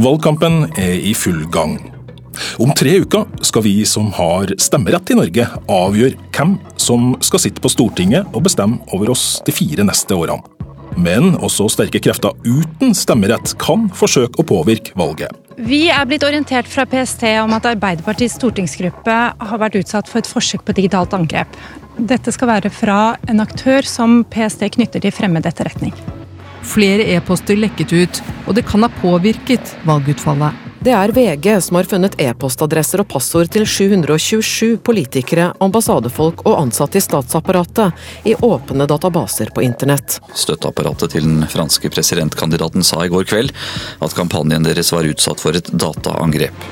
Valgkampen er i full gang. Om tre uker skal vi som har stemmerett i Norge, avgjøre hvem som skal sitte på Stortinget og bestemme over oss de fire neste årene. Men også sterke krefter uten stemmerett kan forsøke å påvirke valget. Vi er blitt orientert fra PST om at Arbeiderpartiets stortingsgruppe har vært utsatt for et forsøk på digitalt angrep. Dette skal være fra en aktør som PST knytter til fremmed etterretning. Flere e-poster lekket ut, og det kan ha påvirket valgutfallet. Det er VG som har funnet e-postadresser og passord til 727 politikere, ambassadefolk og ansatte i statsapparatet i åpne databaser på internett. Støtteapparatet til den franske presidentkandidaten sa i går kveld at kampanjen deres var utsatt for et dataangrep.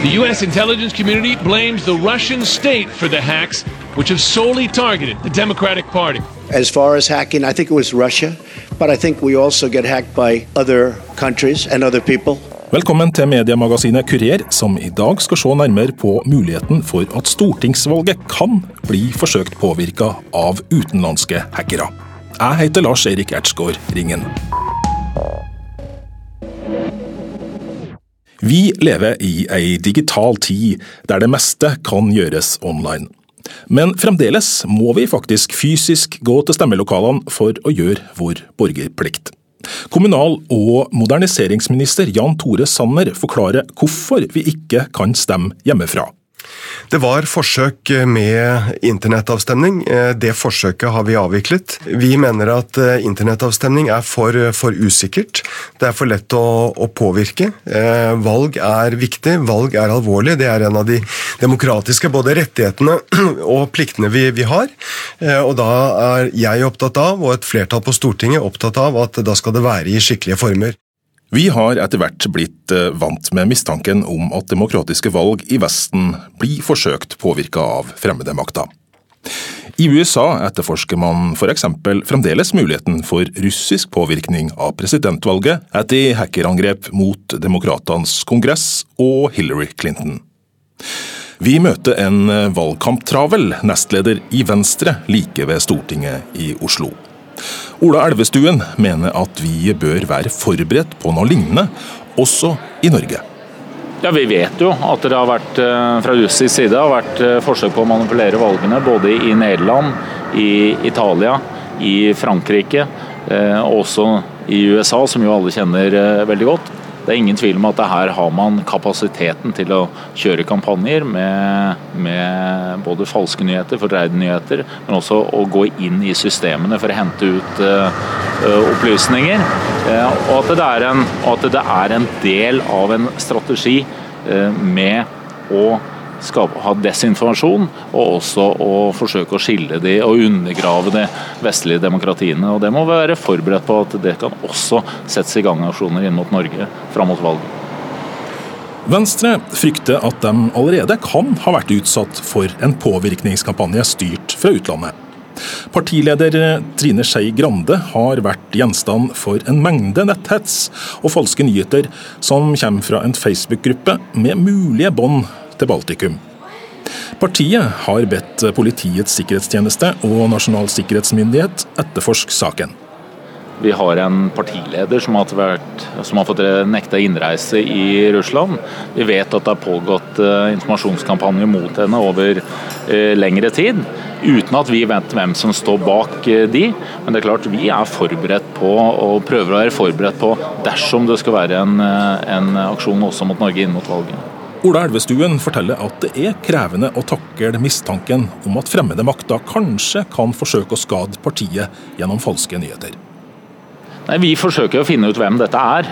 The US intelligence community blames the Russian state for the hacks, which have solely targeted the Democratic Party. As far as hacking, I think it was Russia, but I think we also get hacked by other countries and other people. Velkommen til mediemagasinet Kurer, som i dag skal se nærmere på muligheten for at stortingsvalget kan bli forsøkt påvirka av utenlandske hackere. Jeg heter Lars Erik Ertsgaard Ringen. Vi lever i ei digital tid der det meste kan gjøres online. Men fremdeles må vi faktisk fysisk gå til stemmelokalene for å gjøre vår borgerplikt. Kommunal- og moderniseringsminister Jan Tore Sanner forklarer hvorfor vi ikke kan stemme hjemmefra. Det var forsøk med internettavstemning. Det forsøket har vi avviklet. Vi mener at internettavstemning er for, for usikkert. Det er for lett å, å, påvirke. Valg er viktig, valg er alvorlig. Det er en av de demokratiske både rettighetene og pliktene vi, vi har. Og da er jeg opptatt av, og et flertall på Stortinget opptatt av, at da skal det være i skikkelige former. Vi har etter hvert blitt vant med mistanken om at demokratiske valg i Vesten blir forsøkt påvirka av fremmede makter. I USA etterforsker man f.eks. fremdeles muligheten for russisk påvirkning av presidentvalget etter hackerangrep mot Demokratenes kongress og Hillary Clinton. Vi møter en valgkamptravel nestleder i Venstre like ved Stortinget i Oslo. Ola Elvestuen mener at vi bør være forberedt på noe lignende, også i Norge. Ja, Vi vet jo at det har vært fra russisk side har vært forsøk på å manipulere valgene både i Nederland, i Italia, i Frankrike og også i USA, som jo alle kjenner veldig godt. Det er ingen tvil om at her har man kapasiteten til å kjøre kampanjer med, med både falske nyheter, fordreide nyheter, men også å gå inn i systemene for å hente ut uh, opplysninger. Uh, og, at en, at det er en del av en strategi uh, med å skape, ha desinformasjon, og også å forsøke å skille de og undergrave de vestlige demokratiene. Og Det må vi være forberedt på at det kan også settes i gang aksjoner inn mot Norge fram mot valget. Venstre frykter at de allerede kan ha vært utsatt for en påvirkningskampanje styrt fra utlandet. Partileder Trine Skei Grande har vært gjenstand for en mengde netthets og falske nyheter som kommer fra en Facebook-gruppe med mulige bånd til Baltikum. Partiet har bedt Politiets sikkerhetstjeneste og Nasjonal sikkerhetsmyndighet etterforske saken. Vi har en partileder som har, vært, som har fått nekta innreise i Russland. Vi vet at det har pågått informasjonskampanjer mot henne over lengre tid. Uten at vi vet hvem som står bak de. Men det er klart vi er forberedt på, og prøver å være forberedt på, dersom det skal være en, en aksjon også mot Norge inn mot valget. Ola Elvestuen forteller at det er krevende å takle mistanken om at fremmede makter kanskje kan forsøke å skade partiet gjennom falske nyheter. Nei, Vi forsøker å finne ut hvem dette er,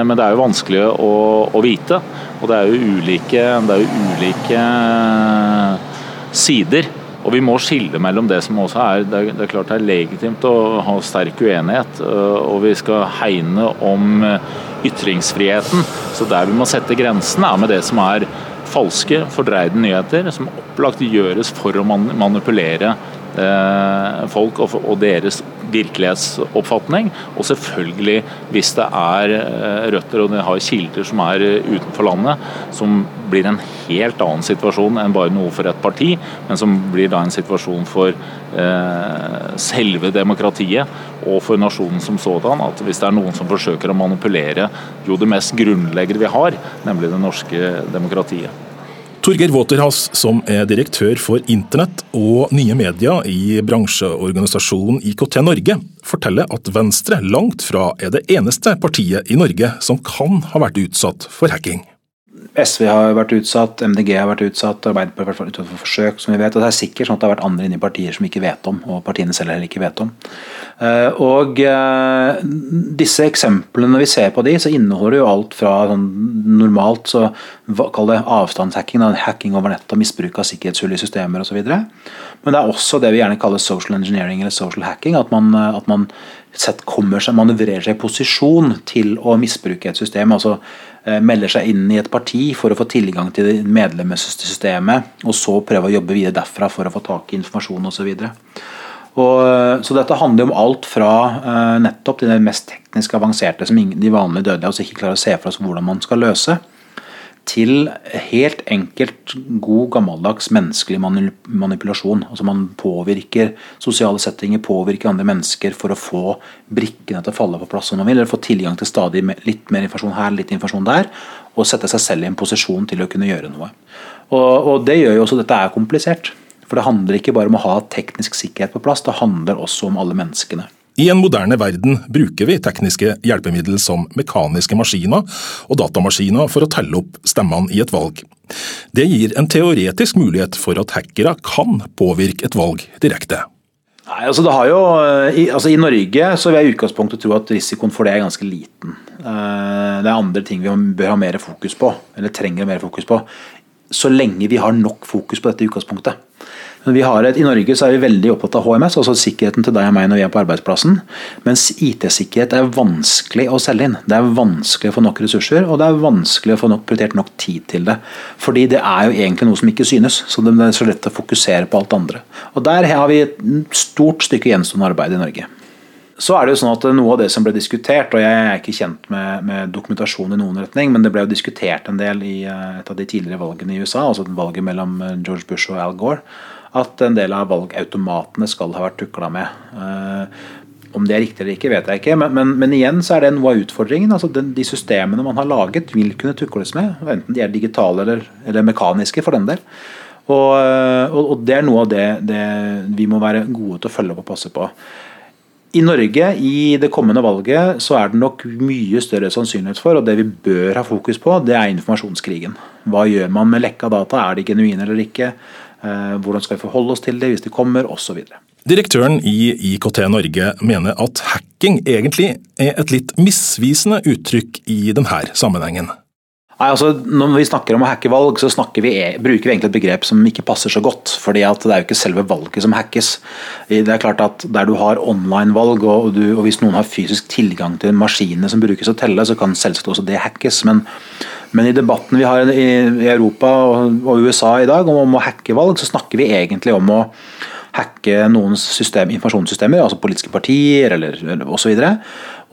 men det er jo vanskelig å, å vite. Og det er ulike, det er jo ulike sider. Og Vi må skille mellom det som også er Det er klart det er legitimt å ha sterk uenighet, og vi skal hegne om ytringsfriheten. Så der vi må sette grensen er med det som er falske, fordreide nyheter, som opplagt gjøres for å manipulere folk og, deres virkelighetsoppfatning. Og selvfølgelig, hvis det er eh, røtter og de har kilder som er utenfor landet, som blir en helt annen situasjon enn bare noe for et parti, men som blir da en situasjon for eh, selve demokratiet og for nasjonen som sådan. At hvis det er noen som forsøker å manipulere jo det mest grunnleggende vi har, nemlig det norske demokratiet. Torgeir Waterhass, som er direktør for internett og nye medier i bransjeorganisasjonen IKT Norge, forteller at Venstre langt fra er det eneste partiet i Norge som kan ha vært utsatt for hacking. SV har vært utsatt, MDG har vært utsatt, Arbeiderpartiet har vært utsatt for forsøk. som vi vet, og Det er sikkert sånn at det har vært andre inne i partier som ikke vet om, og partiene selv heller ikke vet om. Eh, og eh, Disse eksemplene når vi ser på de, så inneholder jo alt fra sånn normalt så kall det avstandshacking, hacking over nett og misbruk av sikkerhetshull i systemer osv. Men det er også det vi gjerne kaller social engineering eller social hacking. At man, at man kommer seg, manøvrerer seg i posisjon til å misbruke et system. altså Eh, melder seg inn i et parti for å få tilgang til medlemssystemet, og så prøve å jobbe videre derfra for å få tak i informasjon osv. Så, eh, så dette handler om alt fra eh, nettopp de mest teknisk avanserte som de vanlige dødelige altså ikke klarer å se for oss hvordan man skal løse, til helt enkelt god, gammeldags menneskelig manipulasjon. Altså Man påvirker sosiale settinger, påvirker andre mennesker for å få brikkene til å falle på plass som man vil, eller få tilgang til stadig litt mer informasjon her, litt informasjon der, og sette seg selv i en posisjon til å kunne gjøre noe. Og, og Det gjør jo også dette er komplisert. For det handler ikke bare om å ha teknisk sikkerhet på plass, det handler også om alle menneskene. I en moderne verden bruker vi tekniske hjelpemiddel som mekaniske maskiner og datamaskiner for å telle opp stemmene i et valg. Det gir en teoretisk mulighet for at hackere kan påvirke et valg direkte. Nei, altså det har jo, i, altså I Norge så vil jeg i utgangspunktet tro at risikoen for det er ganske liten. Eh, det er andre ting vi bør ha mer fokus på, eller trenger mer fokus på. Så lenge vi har nok fokus på dette i utgangspunktet. Et, I Norge er vi veldig opptatt av HMS, altså sikkerheten til deg og meg når vi er på arbeidsplassen. Mens IT-sikkerhet er vanskelig å selge inn. Det er vanskelig å få nok ressurser, og det er vanskelig å få nok, prioritert nok tid til det. Fordi det er jo egentlig noe som ikke synes, så det er så lett å fokusere på alt andre. Og Der har vi et stort stykke gjenstående arbeid i Norge. Så er det jo sånn at Noe av det som ble diskutert, og jeg er ikke kjent med, med, dokumentasjon i noen retning, men det ble jo diskutert en del i eh, et av de tidligere valgene i USA, altså valget mellom eh, George Bush og Al Gore at en del av valgautomatene skal ha vært tukla med. Eh, om det er riktig eller ikke, vet jeg ikke, men, men, men igjen så er det noe av utfordringen. altså den, De systemene man har laget, vil kunne tukles med, enten de er digitale eller, eller mekaniske, for den del. Og, og, og, det er noe av det, det, vi må være gode til å følge opp og passe på. I Norge i det kommende valget så er det nok mye større sannsynlighet for, og det vi bør ha fokus på, det er informasjonskrigen. Hva gjør man med lekka data? Er de genuine eller ikke? Eh, hvordan skal vi forholde oss til det hvis det kommer, osv. Direktøren i IKT Norge mener at hacking egentlig er et litt misvisende uttrykk i denne sammenhengen. Nei, altså, når vi snakker om å hacke valg, så vi, e, bruker vi egentlig et begrep som ikke passer så godt. fordi Det er jo ikke selve valget som hackes. Det er klart at Der du har online-valg, og, og, hvis noen har fysisk tilgang til maskinene som brukes å telle, så kan selvsagt også det hackes. Men, men i debatten vi har i, Europa og, og, USA i dag om, å hacke valg, så snakker vi egentlig om å hacke noens system, informasjonssystemer, altså politiske partier eller, osv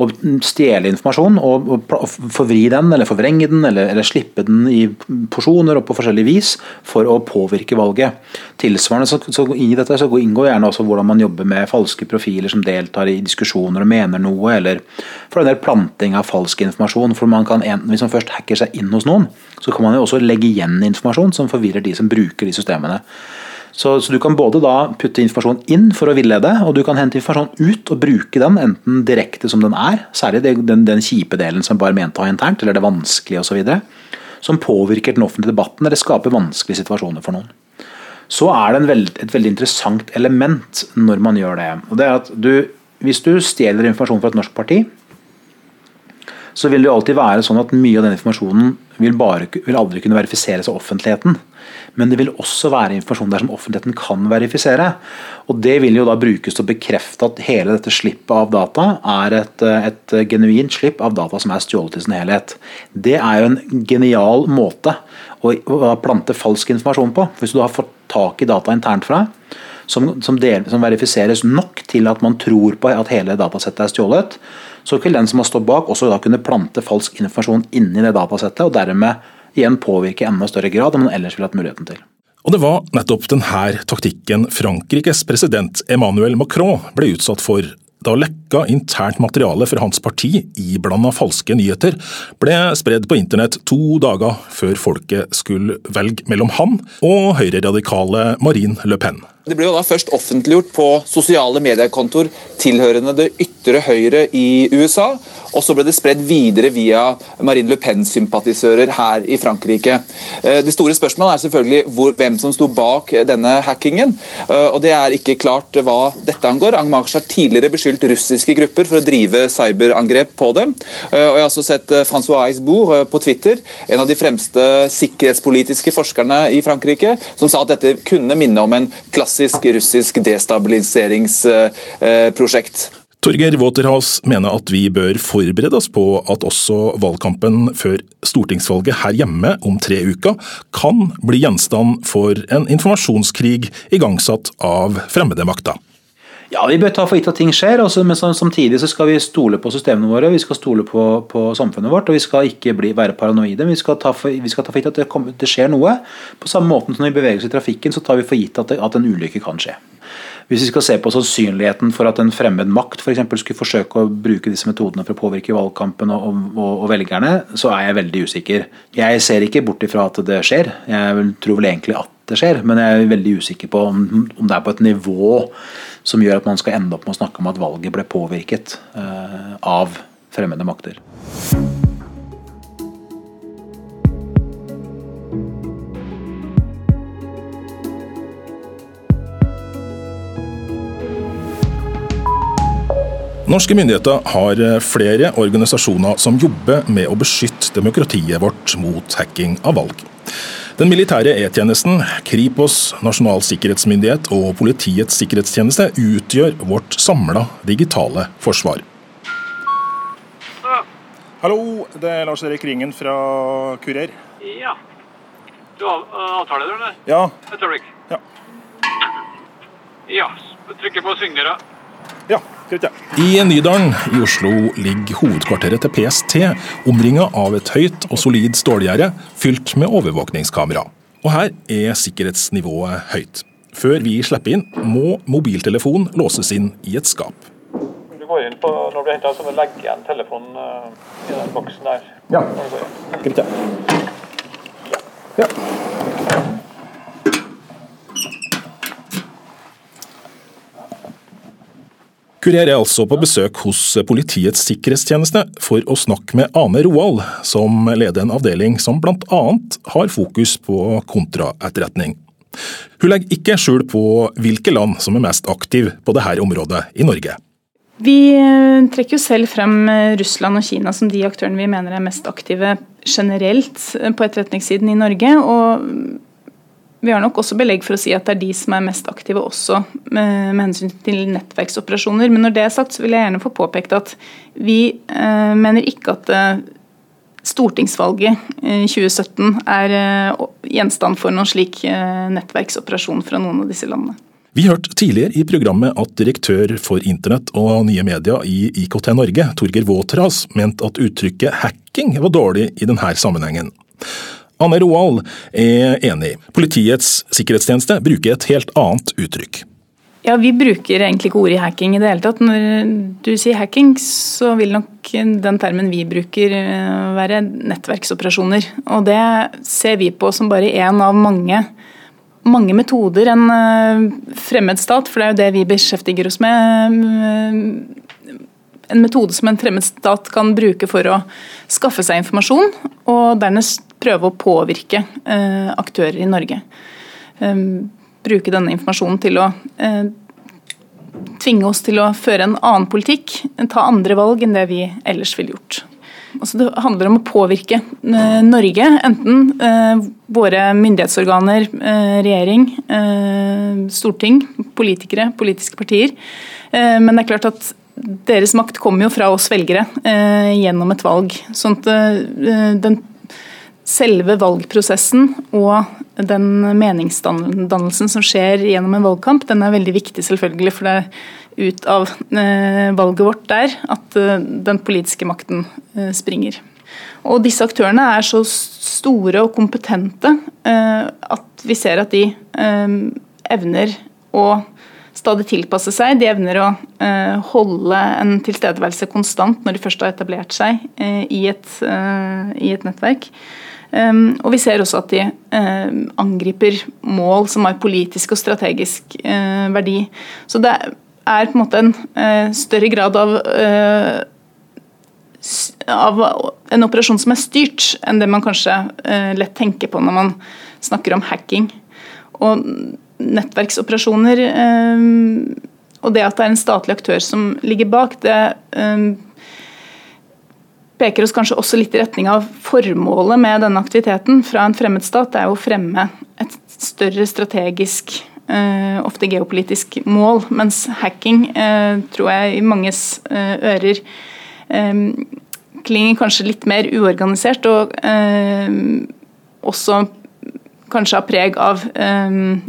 å stjele informasjon og, og, forvri den, eller forvrenge den, eller, eller, slippe den i porsjoner og på forskjellig vis for å påvirke valget. Tilsvarende så, så i dette så inngår gjerne også hvordan man jobber med falske profiler som deltar i diskusjoner og mener noe, eller for en del planting av falsk informasjon. for man kan, enten, Hvis man først hacker seg inn hos noen, så kan man jo også legge igjen informasjon som forvirrer de som bruker de systemene. Så, så, du kan både da putte informasjon inn for å villede, og du kan hente informasjon ut og bruke den, enten direkte som den er, særlig den, den kjipe delen som bare mente å ha internt, eller det vanskelige osv., som påvirker den offentlige debatten eller skaper vanskelige situasjoner for noen. Så er det veld, et veldig interessant element når man gjør det. og det er at du, Hvis du stjeler informasjon fra et norsk parti, så vil det jo alltid være sånn at mye av den informasjonen vil, bare, vil aldri kunne verifiseres av offentligheten. Men det vil også være informasjon der som offentligheten kan verifisere. Og Det vil jo da brukes til å bekrefte at hele dette slippet av data er et, et genuint slipp av data som er stjålet i sin helhet. Det er jo en genial måte å, plante falsk informasjon på. Hvis du har fått tak i data internt fra som, som, del, som, verifiseres nok til at man tror på at hele datasettet er stjålet, så vil den som har stått bak også da kunne plante falsk informasjon inni det datasettet, og dermed igjen påvirke i enda større grad enn man ellers ville hatt muligheten til. Og det var nettopp denne taktikken Frankrikes president Emmanuel Macron ble utsatt for da lekka internt materiale fra hans parti, iblanda falske nyheter, ble spredd på internett to dager før folket skulle velge mellom han og høyreradikale Marine Le Pen. Det ble jo da først offentliggjort på sosiale mediekontor tilhørende det ytre høyre i USA, og så ble det spredd videre via Marine Le Pen-sympatisører her i Frankrike. Eh, det store spørsmålet er selvfølgelig hvor, hvem som sto bak denne hackingen, eh, og det er ikke klart hva dette angår. Angmarch har tidligere beskyldt russiske grupper for å drive cyberangrep på dem. Eh, og Jeg har også sett Francois Aisbourg på Twitter, en av de fremste sikkerhetspolitiske forskerne i Frankrike, som sa at dette kunne minne om en klassisk klassisk russisk destabiliseringsprosjekt. Torgeir Waterhaus mener at vi bør forberede oss på at også valgkampen før stortingsvalget her hjemme om tre uker kan bli gjenstand for en informasjonskrig igangsatt av fremmede makter. Ja, Vi bør ta for gitt at ting skjer, også, men samtidig så skal vi stole på systemene våre. Vi skal stole på, på samfunnet vårt, og vi skal ikke bli, være paranoide. Vi skal for, vi skal ta for gitt at det, kommer, det, skjer noe. På samme måte som når vi beveger oss i trafikken, så tar vi for gitt at, det, at en ulykke kan skje. Hvis vi skal se på sannsynligheten for at en fremmed makt for eksempel, skulle forsøke å bruke disse metodene for å påvirke valgkampen og, og, og, velgerne, så er jeg veldig usikker. Jeg ser ikke bort ifra at det skjer. Jeg tror vel egentlig at det skjer, men jeg er veldig usikker på om, om det er på et nivå som gjør at man skal ende opp med å snakke om at valget ble påvirket uh, av fremmede makter. Norske myndigheter har flere organisasjoner som jobber med å beskytte demokratiet vårt mot hacking av valg. Den militære E-tjenesten, Kripos, Nasjonal sikkerhetsmyndighet og Politiets sikkerhetstjeneste utgjør vårt samla digitale forsvar. Hallo, det er Lars Erik Ringen fra Kurer. Ja. Du har avtale, eller? Ja. Et øyeblikk. Ja. ja. Trykker på signere. Ja. I Nydalen i Oslo ligger hovedkvarteret til PST, omringa av et høyt og solid stålgjerde fylt med overvåkningskamera. Og her er sikkerhetsnivået høyt. Før vi slipper inn, må mobiltelefonen låses inn i et skap. Du går inn på, Når du henter henta, så må du legge igjen telefonen uh, i den boksen der. Ja. Greit. Ja. Kurer er altså på besøk hos Politiets sikkerhetstjeneste for å snakke med Ane Roald, som leder en avdeling som bl.a. har fokus på kontraetterretning. Hun legger ikke skjul på hvilke land som er mest aktive på dette området i Norge. Vi eh, trekker jo selv frem eh, Russland og Kina som de aktørene vi mener er mest aktive generelt eh, på etterretningssiden i Norge. og vi har nok også belegg for å si at det er de som er mest aktive også med, hensyn til nettverksoperasjoner. Men når det er sagt, så vil jeg gjerne få påpekt at vi eh, mener ikke at eh, stortingsvalget i 2017 er eh, gjenstand for noen slik eh, nettverksoperasjon fra noen av disse landene. Vi hørte tidligere i programmet at direktør for internett og nye media i IKT Norge, Torgeir Våtras, mente at uttrykket hacking var dårlig i denne sammenhengen. Anne Roald er enig. Politiets sikkerhetstjeneste bruker et helt annet uttrykk. Ja, Vi bruker egentlig ikke ordet hacking i det hele tatt. Når du sier hacking, så vil nok den termen vi bruker eh, være nettverksoperasjoner. Og det ser vi på som bare én av mange, mange metoder en eh, fremmed stat, for det er jo det vi beskjeftiger oss med. Eh, en metode som en fremmed stat kan bruke for å skaffe seg informasjon, og dernest prøve å påvirke eh, aktører i Norge. Eh, bruke denne informasjonen til å eh, tvinge oss til å føre en annen politikk, ta andre valg enn det vi ellers ville gjort. Altså det handler om å påvirke Norge, enten våre myndighetsorganer, regjering, storting, politikere, politiske partier. Men det er klart at deres makt kommer jo fra oss velgere gjennom et valg. sånn at den selve valgprosessen og den meningsdannelsen som skjer gjennom en valgkamp, den er veldig viktig, selvfølgelig. For det er ut av eh, valget vårt der at eh, den politiske makten eh, springer. Og disse aktørene er så store og kompetente at vi ser at de evner å stadig tilpasse seg. De evner å holde en tilstedeværelse konstant når de først har etablert seg i et, i et nettverk. Um, og vi ser også at de uh, angriper mål som har politisk og strategisk uh, verdi. Så det er på en måte en uh, større grad av, av en operasjon som er styrt, enn det man kanskje lett tenker på når man snakker om hacking. Og nettverksoperasjoner og det at det er en statlig aktør som ligger bak, det peker oss kanskje også litt i retning av formålet med denne aktiviteten fra en fremmed stat. Det er å fremme et større strategisk, uh, ofte geopolitisk mål. Mens hacking uh, tror jeg i manges uh, ører klinger kanskje litt mer uorganisert, og også kanskje har preg av en,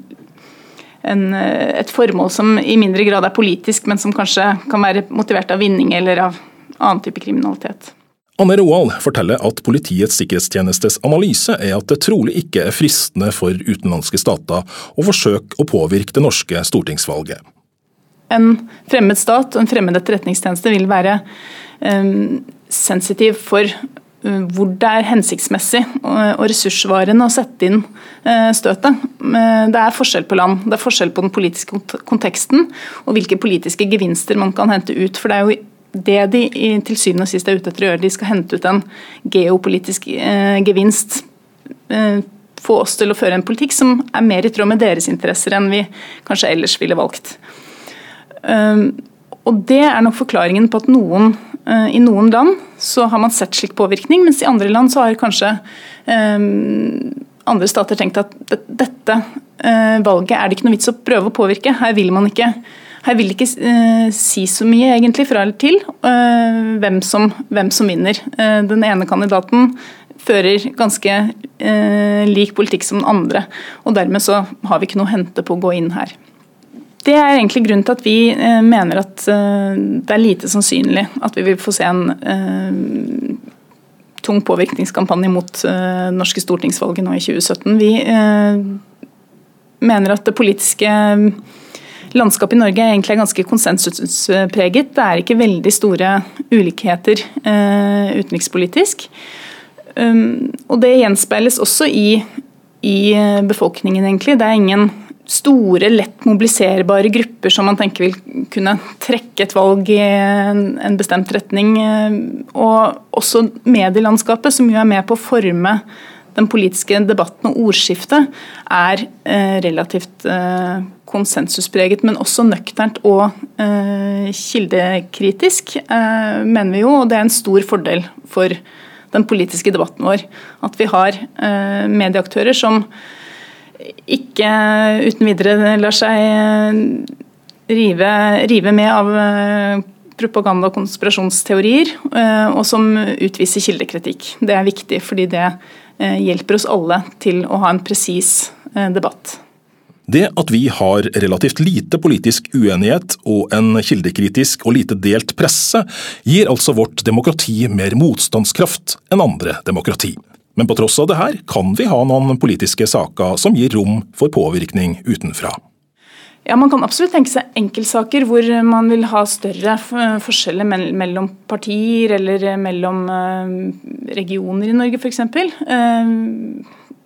et formål som i mindre grad er politisk, men som kanskje kan være motivert av vinning eller av annen type kriminalitet. Anne Roald forteller at Politiets sikkerhetstjenestes analyse er at det trolig ikke er fristende for utenlandske stater å forsøke å påvirke det norske stortingsvalget. En fremmed stat og en fremmed etterretningstjeneste vil være um, sensitiv for uh, hvor det er hensiktsmessig og ressursvarende å sette inn støtet. Det er forskjell på land, det er forskjell på den politiske konteksten og hvilke politiske gevinster man kan hente ut. For det er jo det de til syvende og sist er ute etter å gjøre. De skal hente ut en geopolitisk eh, gevinst. Eh, få oss til å føre en politikk som er mer i tråd med deres interesser enn vi kanskje ellers ville valgt. Eh, og Det er nok forklaringen på at noen, uh, i noen land så har man sett slik påvirkning, mens i andre land så har kanskje um, andre stater tenkt at dette uh, valget er det ikke noe vits å prøve å påvirke. Her vil man ikke her vil det ikke uh, si så mye egentlig fra eller til uh, hvem, som, hvem, som, vinner. Uh, den ene kandidaten fører ganske lik politikk som den andre, og dermed så har vi ikke noe å hente på å gå inn her. Det er egentlig grunnen til at vi mener at det er lite sannsynlig at vi vil få se en tung påvirkningskampanje mot norske stortingsvalget nå i 2017. Vi mener at det politiske landskapet i Norge er egentlig ganske konsensuspreget. Det er ikke veldig store ulikheter uh, utenrikspolitisk. Um, og det gjenspeiles også i, i, eh, befolkningen, egentlig. Det er ingen store, lett mobiliserbare grupper som man tenker vil kunne trekke et valg i en, en bestemt retning. Eh, og også medielandskapet, som jo er med på å forme den politiske debatten og ordskiftet er eh, relativt eh, konsensuspreget, men også nøkternt og eh, kildekritisk, mener vi jo. Og det er en stor fordel for den politiske debatten vår. At vi har medieaktører som ikke uten videre lar seg rive, rive med av propaganda- og konspirasjonsteorier, og som utviser kildekritikk. Det er viktig, fordi det hjelper oss alle til å ha en presis eh, debatt. Det at vi har relativt lite politisk uenighet og en kildekritisk og lite delt presse, gir altså vårt demokrati mer motstandskraft enn andre demokrati. Men på tross av det her kan vi ha noen politiske saker som gir rom for påvirkning utenfra. Ja, Man kan absolutt tenke seg enkeltsaker hvor man vil ha større forskjeller mellom partier eller mellom eh, regioner i Norge f.eks. Eh,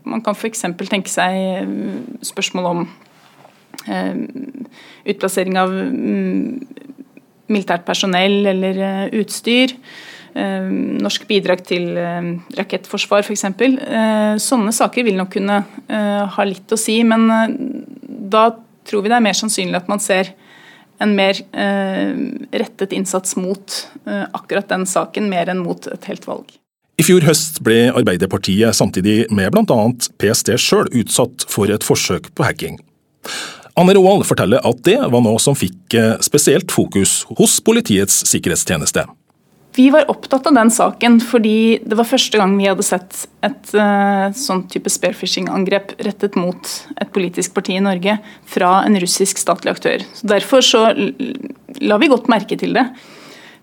man kan f.eks. tenke seg eh, spørsmål om utplassering av mm, militært personell eller utstyr. Norsk bidrag til rakettforsvar f.eks. Sånne saker vil nok kunne ha litt å si, men da tror vi det er mer sannsynlig at man ser en mer eh, rettet innsats mot eh, akkurat den saken, mer enn mot et helt valg. I fjor høst ble Arbeiderpartiet samtidig med bl.a. PST sjøl utsatt for et forsøk på hacking. Anne Roald forteller at det var noe som fikk eh, spesielt fokus hos Politiets sikkerhetstjeneste. Vi var opptatt av den saken fordi det var første gang vi hadde sett et uh, sånn type spearfishing-angrep rettet mot et politisk parti i Norge fra en russisk statlig aktør. Så derfor så la vi godt merke til det.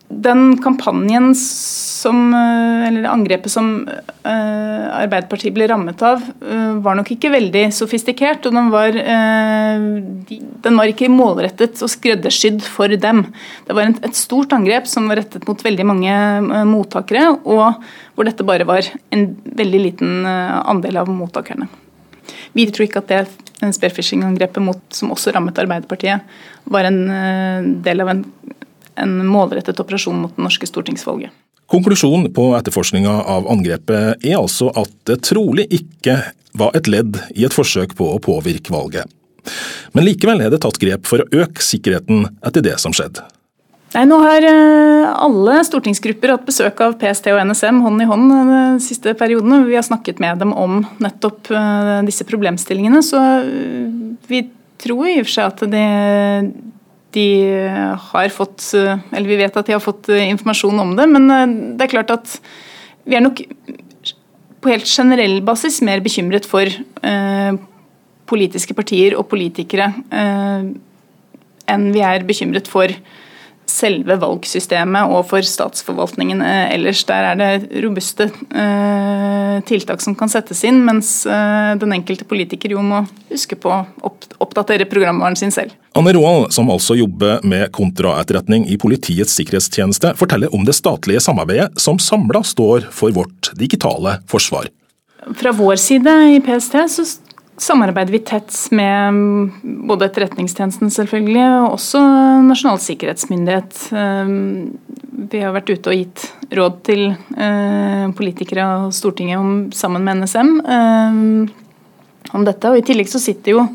Den kampanjen som, Eller eller angrepet som uh, Arbeiderpartiet ble rammet av, uh, var nok ikke veldig sofistikert. Og den var, de, den var ikke målrettet og skreddersydd for dem. Det var et stort angrep som var rettet mot veldig mange mottakere, og hvor dette bare var en veldig liten andel av mottakerne. Vi tror ikke at det spearfishing-angrepet som også rammet Arbeiderpartiet, var en del av en en målrettet operasjon mot det norske stortingsvalget. Konklusjonen på etterforskninga av angrepet er altså at det trolig ikke var et ledd i et forsøk på å påvirke valget. Men likevel er det tatt grep for å øke sikkerheten etter det som skjedde. Nei, Nå har eh, alle stortingsgrupper hatt besøk av PST og NSM hånd i hånd den de siste periodene. Vi har snakket med dem om nettopp eh, disse problemstillingene. Så vi tror i og for seg at det, de har fått Eller vi vet at de har fått eh, informasjon om det, men eh, det er klart at vi er nok på helt generell basis mer bekymret for eh, politiske partier og politikere eh, enn vi er bekymret for selve valgsystemet og for statsforvaltningen eh, ellers. Der er det robuste eh, tiltak som kan settes inn, mens eh, den enkelte politiker jo må huske på å oppdatere programvaren sin selv. Anne Roald, som altså jobber med kontraetterretning i Politiets sikkerhetstjeneste, forteller om det statlige samarbeidet som samla står for vårt digitale forsvar. Fra vår side i PST så samarbeider vi tett med både Etterretningstjenesten selvfølgelig, og også Nasjonal sikkerhetsmyndighet. Ehm, vi har vært ute og gitt råd til eh, politikere og Stortinget om, sammen med NSM ehm, om dette. og I tillegg så sitter jo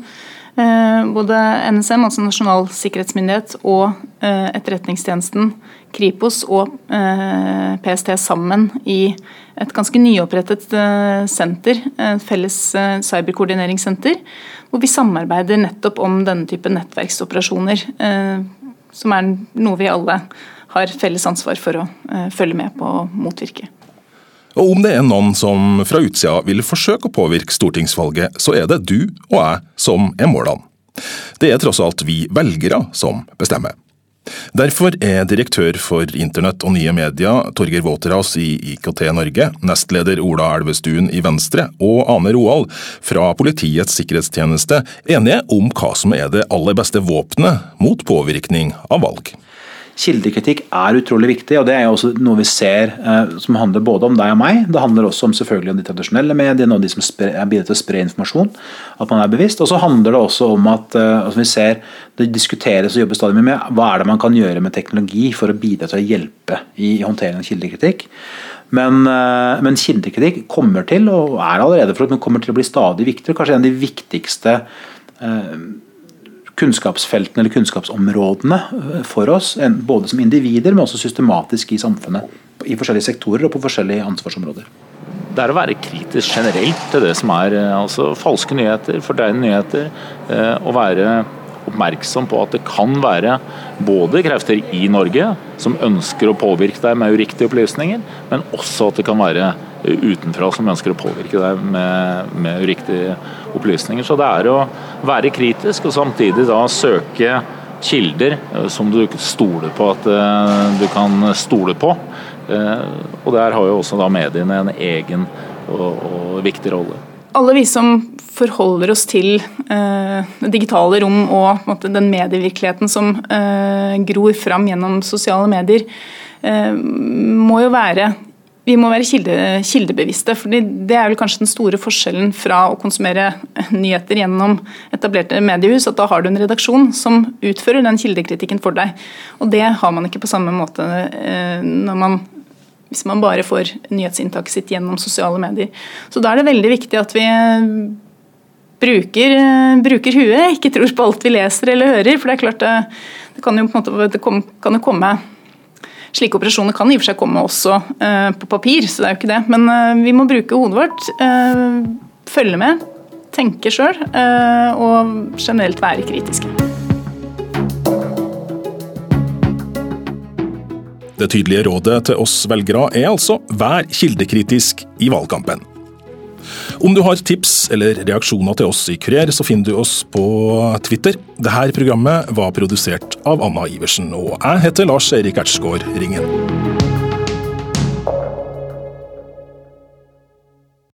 både NSM, altså Nasjonal sikkerhetsmyndighet, og eh, Etterretningstjenesten, Kripos og PST sammen i et ganske nyopprettet eh, senter, et felles eh, cyberkoordineringssenter, hvor vi samarbeider nettopp om denne type nettverksoperasjoner, eh, som er noe vi alle har felles ansvar for å følge med på og motvirke. Og om det er noen som fra utsida vil forsøke å påvirke stortingsvalget, så er det du og jeg som er målene. Det er tross alt vi velgere som bestemmer. Derfor er direktør for internett og nye medier Torgeir Waterhouse i IKT Norge, nestleder Ola Elvestuen i Venstre og Ane Roald fra Politiets sikkerhetstjeneste enige om hva som er det aller beste våpenet mot påvirkning av valg. Kildekritikk er utrolig viktig, og det er jo også noe vi ser eh, som handler både om deg og meg. Det handler også om selvfølgelig om de tradisjonelle mediene og de som bidrar til å spre informasjon. At man er bevisst. Og så handler det også om at eh, som vi ser, det diskuteres og jobbes stadig med hva er det man kan gjøre med teknologi for å bidra til å hjelpe i håndteringen av kildekritikk. Men, eh, men kildekritikk kommer til, og er allerede for men kommer til å bli stadig viktigere. Kanskje en av de viktigste eh, kunnskapsfeltene eller kunnskapsområdene eh, for oss, både som individer, men også systematisk i samfunnet. I forskjellige sektorer og på forskjellige ansvarsområder. Det er å være kritisk generelt til det som er eh, altså, falske nyheter, fordreide nyheter. Eh, å være oppmerksom på at det kan være både krefter i Norge som ønsker å påvirke deg med uriktige opplysninger, men også at det kan være utenfra som ønsker å påvirke deg med, med uriktige opplysninger. Så det er å være kritisk og samtidig da søke kilder eh, som du stoler på at eh, du kan stole på. Eh, og der har jo også da mediene en egen og, og viktig rolle. Alle vi som forholder oss til eh, digitale rom og måte, den medievirkeligheten som eh, gror fram gjennom sosiale medier, eh, må jo være vi må være kilde, kildebevisste. fordi Det er vel kanskje den store forskjellen fra å konsumere nyheter gjennom etablerte mediehus. At da har du en redaksjon som utfører den kildekritikken for deg. Og Det har man ikke på samme måte eh, når man, hvis man bare får nyhetsinntaket sitt gjennom sosiale medier. Så Da er det veldig viktig at vi bruker, bruker huet, ikke tror på alt vi leser eller hører. For det er klart det, det kan jo måte det kan jo komme Slike operasjoner kan i og for seg komme også uh, på papir, så det er jo ikke det. Men uh, vi må bruke hodet vårt, uh, følge med, tenke sjøl og generelt være kritiske. Det tydelige rådet til oss velgere er altså vær kildekritisk i valgkampen. Om du har tips eller reaksjoner til oss i Kurer, så finner du oss på Twitter. Dette programmet var produsert av Anna Iversen, og jeg heter Lars Erik Ertsgaard Ringen.